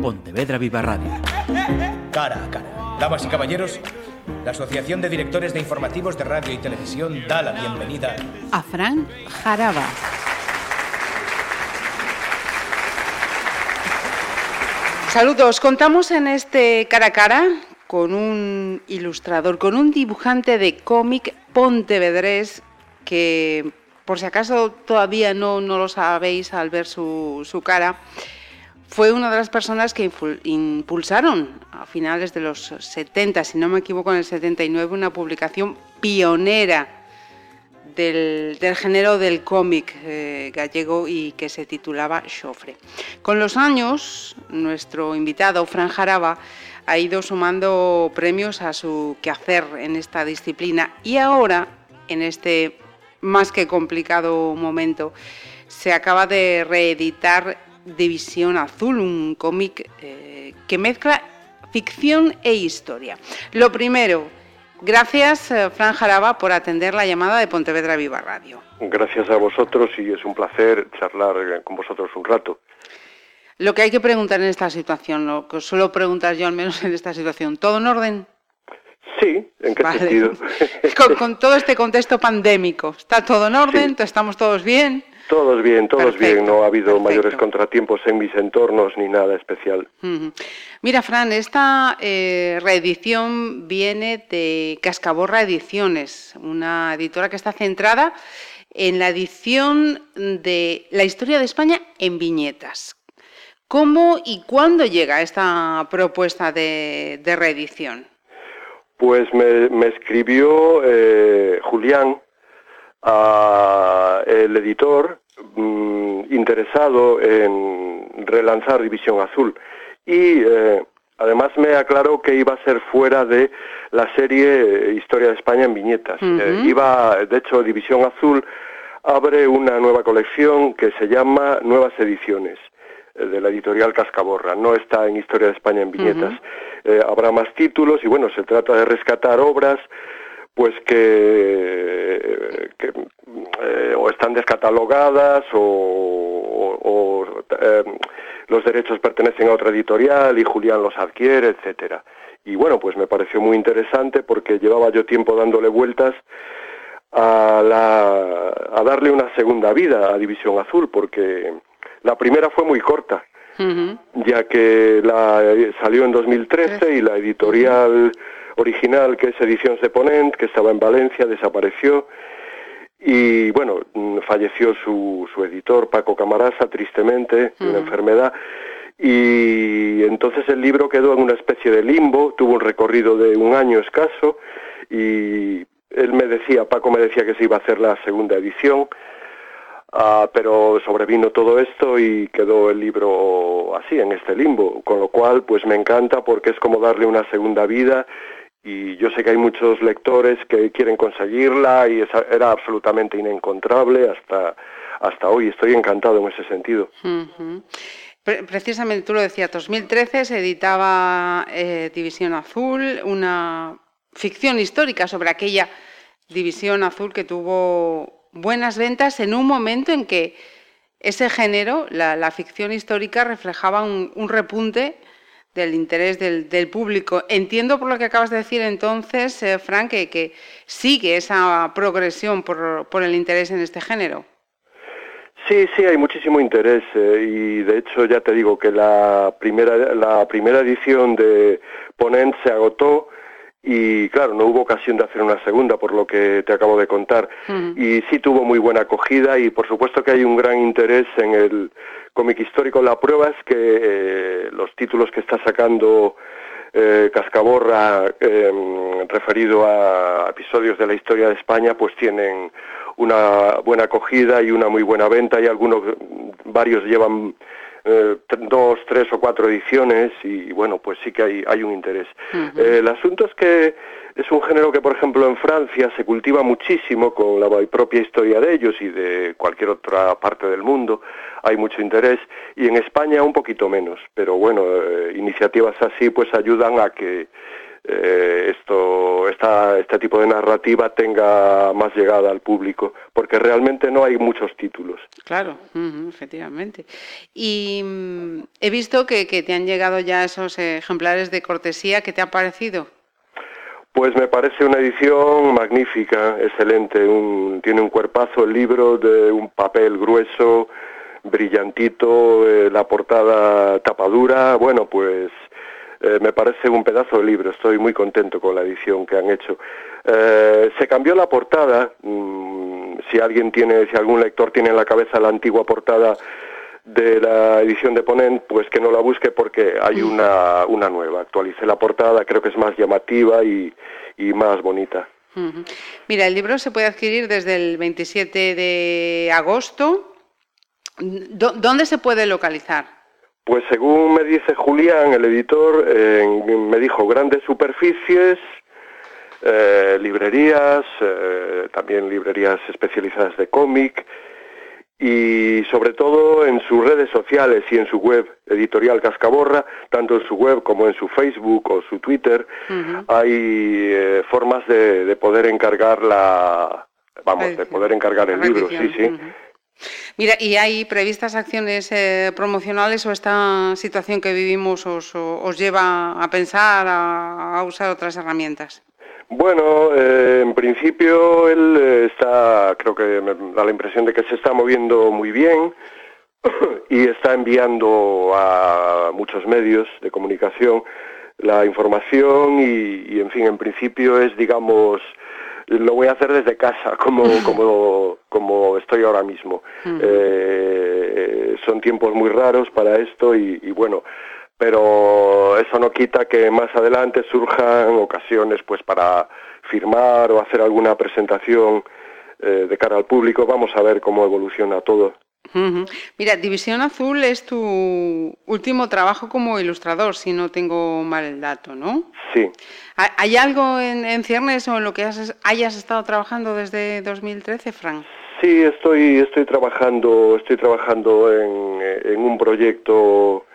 Pontevedra Viva Radio. Cara a cara. Damas y caballeros, la Asociación de Directores de Informativos de Radio y Televisión da la bienvenida a Fran Jaraba. Saludos, contamos en este cara a cara con un ilustrador, con un dibujante de cómic pontevedrés que por si acaso todavía no, no lo sabéis al ver su, su cara, fue una de las personas que impulsaron a finales de los 70, si no me equivoco, en el 79, una publicación pionera del, género del cómic eh, gallego y que se titulaba Chofre. Con los años, nuestro invitado, Fran Jaraba, ha ido sumando premios a su quehacer en esta disciplina y ahora, en este más que complicado momento, se acaba de reeditar División Azul, un cómic eh, que mezcla ficción e historia. Lo primero, gracias eh, Fran Jaraba por atender la llamada de Pontevedra Viva Radio. Gracias a vosotros y es un placer charlar eh, con vosotros un rato. Lo que hay que preguntar en esta situación, lo que suelo preguntar yo al menos en esta situación, ¿todo en orden? Sí, ¿en qué sentido? con, todo este contexto pandémico, ¿está todo en orden? ¿Estamos todos bien? Todos bien, todos bien, no ha habido mayores contratiempos en mis entornos ni nada especial. Mira, Fran, esta eh, reedición viene de Cascaborra Ediciones, una editora que está centrada en la edición de la historia de España en viñetas. ¿Cómo y cuándo llega esta propuesta de, reedición? Pues me, escribió eh, Julián, el editor, mm, interesado en relanzar División Azul. Y eh, además me aclaró que iba a ser fuera de la serie Historia de España en viñetas. Eh, iba, de hecho, División Azul abre una nueva colección que se llama Nuevas Ediciones eh, de la editorial Cascaborra. No está en Historia de España en viñetas. habrá más títulos y bueno, se trata de rescatar obras pues que, eh, o están descatalogadas o, eh, los derechos pertenecen a otra editorial y Julián los adquiere, etcétera. Y bueno, pues me pareció muy interesante porque llevaba yo tiempo dándole vueltas a, a darle una segunda vida a División Azul, porque la primera fue muy corta, ya que la salió en 2013 y la editorial original, que es Ediciones de Ponent, que estaba en Valencia, desapareció. Y bueno, mm, falleció su, su editor, Paco Camarasa, tristemente, de una enfermedad. Y entonces el libro quedó en una especie de limbo, tuvo un recorrido de un año escaso y él me decía, Paco me decía que se iba a hacer la segunda edición, ah, pero sobrevino todo esto y quedó el libro así, en este limbo, con lo cual pues me encanta porque es como darle una segunda vida y yo sé que hay muchos lectores que quieren conseguirla y era absolutamente inencontrable hasta, hasta hoy. Estoy encantado en ese sentido. Precisamente tú lo decías, 2013 se editaba eh, División Azul, una ficción histórica sobre aquella División Azul que tuvo buenas ventas en un momento en que ese género, la, ficción histórica, reflejaba un repunte del interés del, público. Entiendo por lo que acabas de decir entonces, eh, Frank, que, sigue esa progresión por, por, el interés en este género. Sí, sí, hay muchísimo interés eh, y de hecho ya te digo que la primera, la primera edición de Ponent se agotó y claro, no hubo ocasión de hacer una segunda por lo que te acabo de contar. Y sí tuvo muy buena acogida y por supuesto que hay un gran interés en el cómic histórico. La prueba es que eh, los títulos que está sacando eh, Cascaborra em, referido a episodios de la historia de España pues tienen una buena acogida y una muy buena venta. Y algunos varios llevan eh, dos, tres o cuatro ediciones y bueno, pues sí que hay, hay un interés. Eh, el asunto es que es un género que, por ejemplo, en Francia se cultiva muchísimo con la propia historia de ellos y de cualquier otra parte del mundo. Hay mucho interés y en España un poquito menos, pero bueno, eh, iniciativas así pues ayudan a que eh, esto, esta, este tipo de narrativa tenga más llegada al público, porque realmente no hay muchos títulos. Claro, efectivamente. Y mm, he visto que, te han llegado ya esos ejemplares de cortesía, ¿qué te ha parecido? Pues me parece una edición magnífica, excelente. tiene un cuerpazo el libro de un papel grueso, brillantito, eh, la portada tapadura. Bueno, pues eh, me parece un pedazo de libro, estoy muy contento con la edición que han hecho. Eh, se cambió la portada, mm, si alguien tiene, si algún lector tiene en la cabeza la antigua portada de la edición de Ponent, pues que no la busque porque hay una, una nueva. Actualicé la portada, creo que es más llamativa y, y más bonita. Mira, el libro se puede adquirir desde el 27 de agosto. ¿Dónde se puede localizar? Pues según me dice Julián, el editor, me dijo grandes superficies, eh, librerías, eh, también librerías especializadas de cómic y sobre todo en sus redes sociales y en su web editorial Cascaborra, tanto en su web como en su Facebook o su Twitter, hay eh, formas de, poder encargar la, vamos, de poder encargar el libro, sí, sí. Mira, ¿y hay previstas acciones eh, promocionales o esta situación que vivimos os, os lleva a pensar, a, usar otras herramientas? Bueno, eh, en principio él eh, está, creo que me da la impresión de que se está moviendo muy bien y está enviando a muchos medios de comunicación la información y, y en fin, en principio es, digamos, lo voy a hacer desde casa, como, como, como estoy ahora mismo. Eh, son tiempos muy raros para esto y, bueno, pero eso no quita que más adelante surjan ocasiones pues para firmar o hacer alguna presentación eh, de cara al público. Vamos a ver cómo evoluciona todo. Mira, División Azul es tu último trabajo como ilustrador, si no tengo mal el dato, ¿no? Sí. ¿Hay algo en, ciernes o en lo que hayas estado trabajando desde 2013, Frank? Sí, estoy, estoy trabajando, estoy trabajando en, un proyecto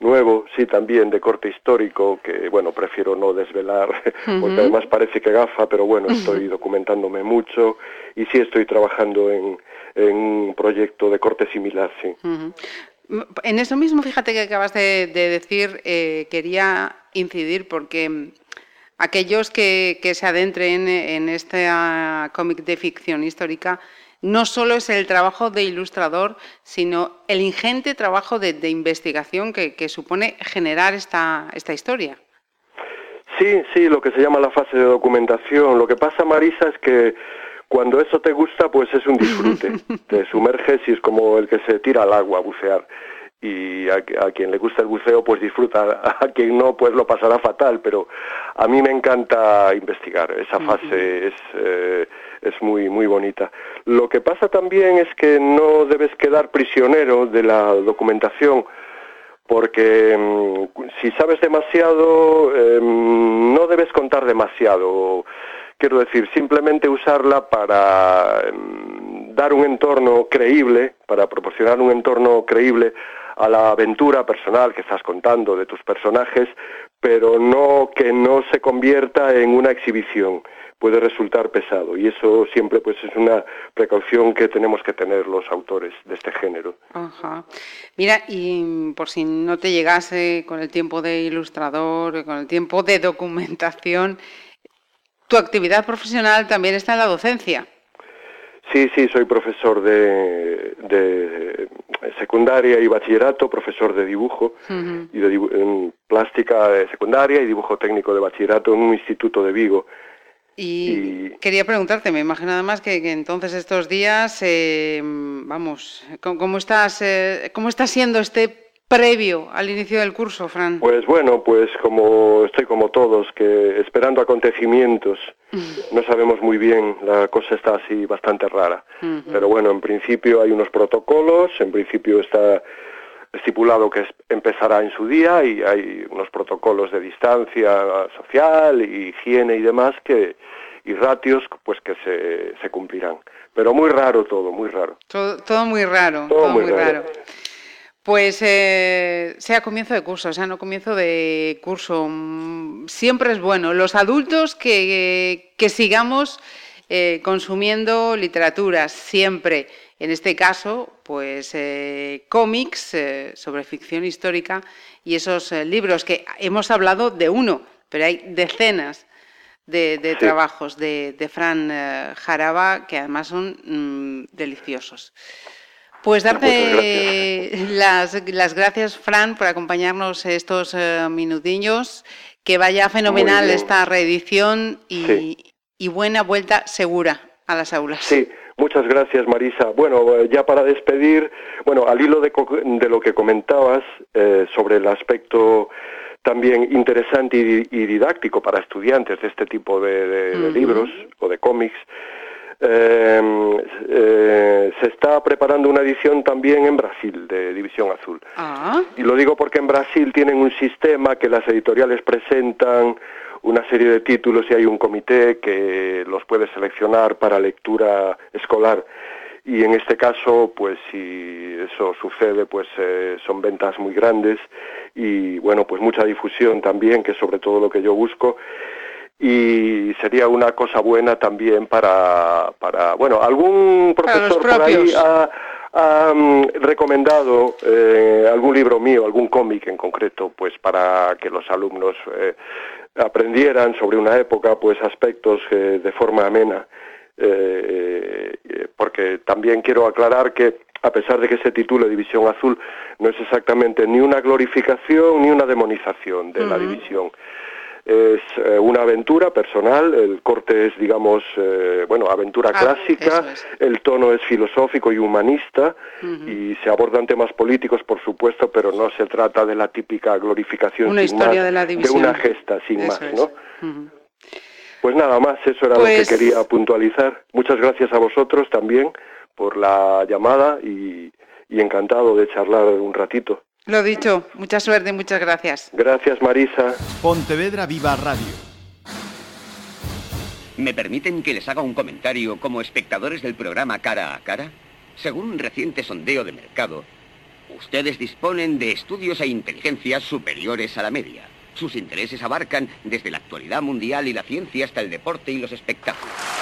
nuevo, sí, también de corte histórico, que bueno, prefiero no desvelar, porque además parece que gafa, pero bueno, estoy documentándome mucho y sí estoy trabajando en, en un proyecto de corte similar, sí. En eso mismo, fíjate que acabas de, decir, eh, quería incidir porque aquellos que, se adentren en este ah, cómic de ficción histórica, no solo es el trabajo de ilustrador, sino el ingente trabajo de, investigación que, que, supone generar esta, esta historia. Sí, sí, lo que se llama la fase de documentación. Lo que pasa, Marisa, es que cuando eso te gusta, pues es un disfrute. te sumerges y es como el que se tira al agua a bucear. Y a, quien le gusta el buceo, pues disfruta. A quien no, pues lo pasará fatal. Pero a mí me encanta investigar. Esa fase es, eh, es muy, muy bonita. Lo que pasa también es que no debes quedar prisionero de la documentación porque mm, si sabes demasiado, em, no debes contar demasiado. Quiero decir, simplemente usarla para em, dar un entorno creíble, para proporcionar un entorno creíble a la aventura personal que estás contando de tus personajes, pero no que no se convierta en una exhibición puede resultar pesado y eso siempre pues es una precaución que tenemos que tener los autores de este género. Ajá. Mira, y por si no te llegase con el tiempo de ilustrador, con el tiempo de documentación, tu actividad profesional también está en la docencia. Sí, sí, soy profesor de, secundaria y bachillerato, profesor de dibujo y de en plástica de secundaria y dibujo técnico de bachillerato en un instituto de Vigo. Y, quería preguntarte, me imagino además que, entonces estos días, eh, vamos, ¿cómo, estás, eh, ¿cómo está siendo este previo al inicio del curso, Fran? Pues bueno, pues como estoy como todos, que esperando acontecimientos, no sabemos muy bien, la cosa está así bastante rara. Pero bueno, en principio hay unos protocolos, en principio está estipulado que empezará en su día y hay unos protocolos de distancia social, higiene y demás que y ratios pues que se, se cumplirán. Pero muy raro todo, muy raro. Todo, muy raro, todo, muy, raro. Pues eh, sea comienzo de curso, sea no comienzo de curso, siempre es bueno. Los adultos que, sigamos eh, consumiendo literatura, siempre. En este caso, pues eh, cómics sobre ficción histórica y esos libros que hemos hablado de uno, pero hay decenas de, trabajos de, Fran Jaraba que además son mm, deliciosos. Pues darte las, gracias, Fran, por acompañarnos estos uh, minutillos. Que vaya fenomenal esta reedición y, buena vuelta segura a las aulas. Sí, muchas gracias, Marisa. Bueno, ya para despedir, bueno, al hilo de, lo que comentabas eh, sobre el aspecto también interesante y, didáctico para estudiantes de este tipo de, libros o de cómics, Em, eh, se está preparando una edición también en Brasil de División Azul. Ah. Y lo digo porque en Brasil tienen un sistema que las editoriales presentan una serie de títulos y hay un comité que los puede seleccionar para lectura escolar. Y en este caso, pues si eso sucede, pues eh, son ventas muy grandes y bueno, pues mucha difusión también, que es sobre todo lo que yo busco y sería una cosa buena también para, para bueno, algún profesor por ahí ha, mm, recomendado eh, algún libro mío, algún cómic en concreto, pues para que los alumnos eh, aprendieran sobre una época, pues aspectos eh, de forma amena. porque también quiero aclarar que a pesar de que se titule División Azul, no es exactamente ni una glorificación ni una demonización de la división es eh, una aventura personal, el corte es, digamos, eh, bueno, aventura ah, clásica, el tono es filosófico y humanista y se abordan temas políticos, por supuesto, pero no se trata de la típica glorificación una historia de, la división. de una gesta sin más, ¿no? Pues nada más, eso era lo que pues quería puntualizar. Muchas gracias a vosotros también por la llamada y encantado de charlar un ratito. Lo dicho, mucha suerte y muchas gracias. Gracias, Marisa. Pontevedra Viva Radio. ¿Me permiten que les haga un comentario como espectadores del programa Cara a Cara? Según un reciente sondeo de mercado, ustedes disponen de estudios e inteligencias superiores a la media. Sus intereses abarcan desde la actualidad mundial y la ciencia hasta el deporte y los espectáculos.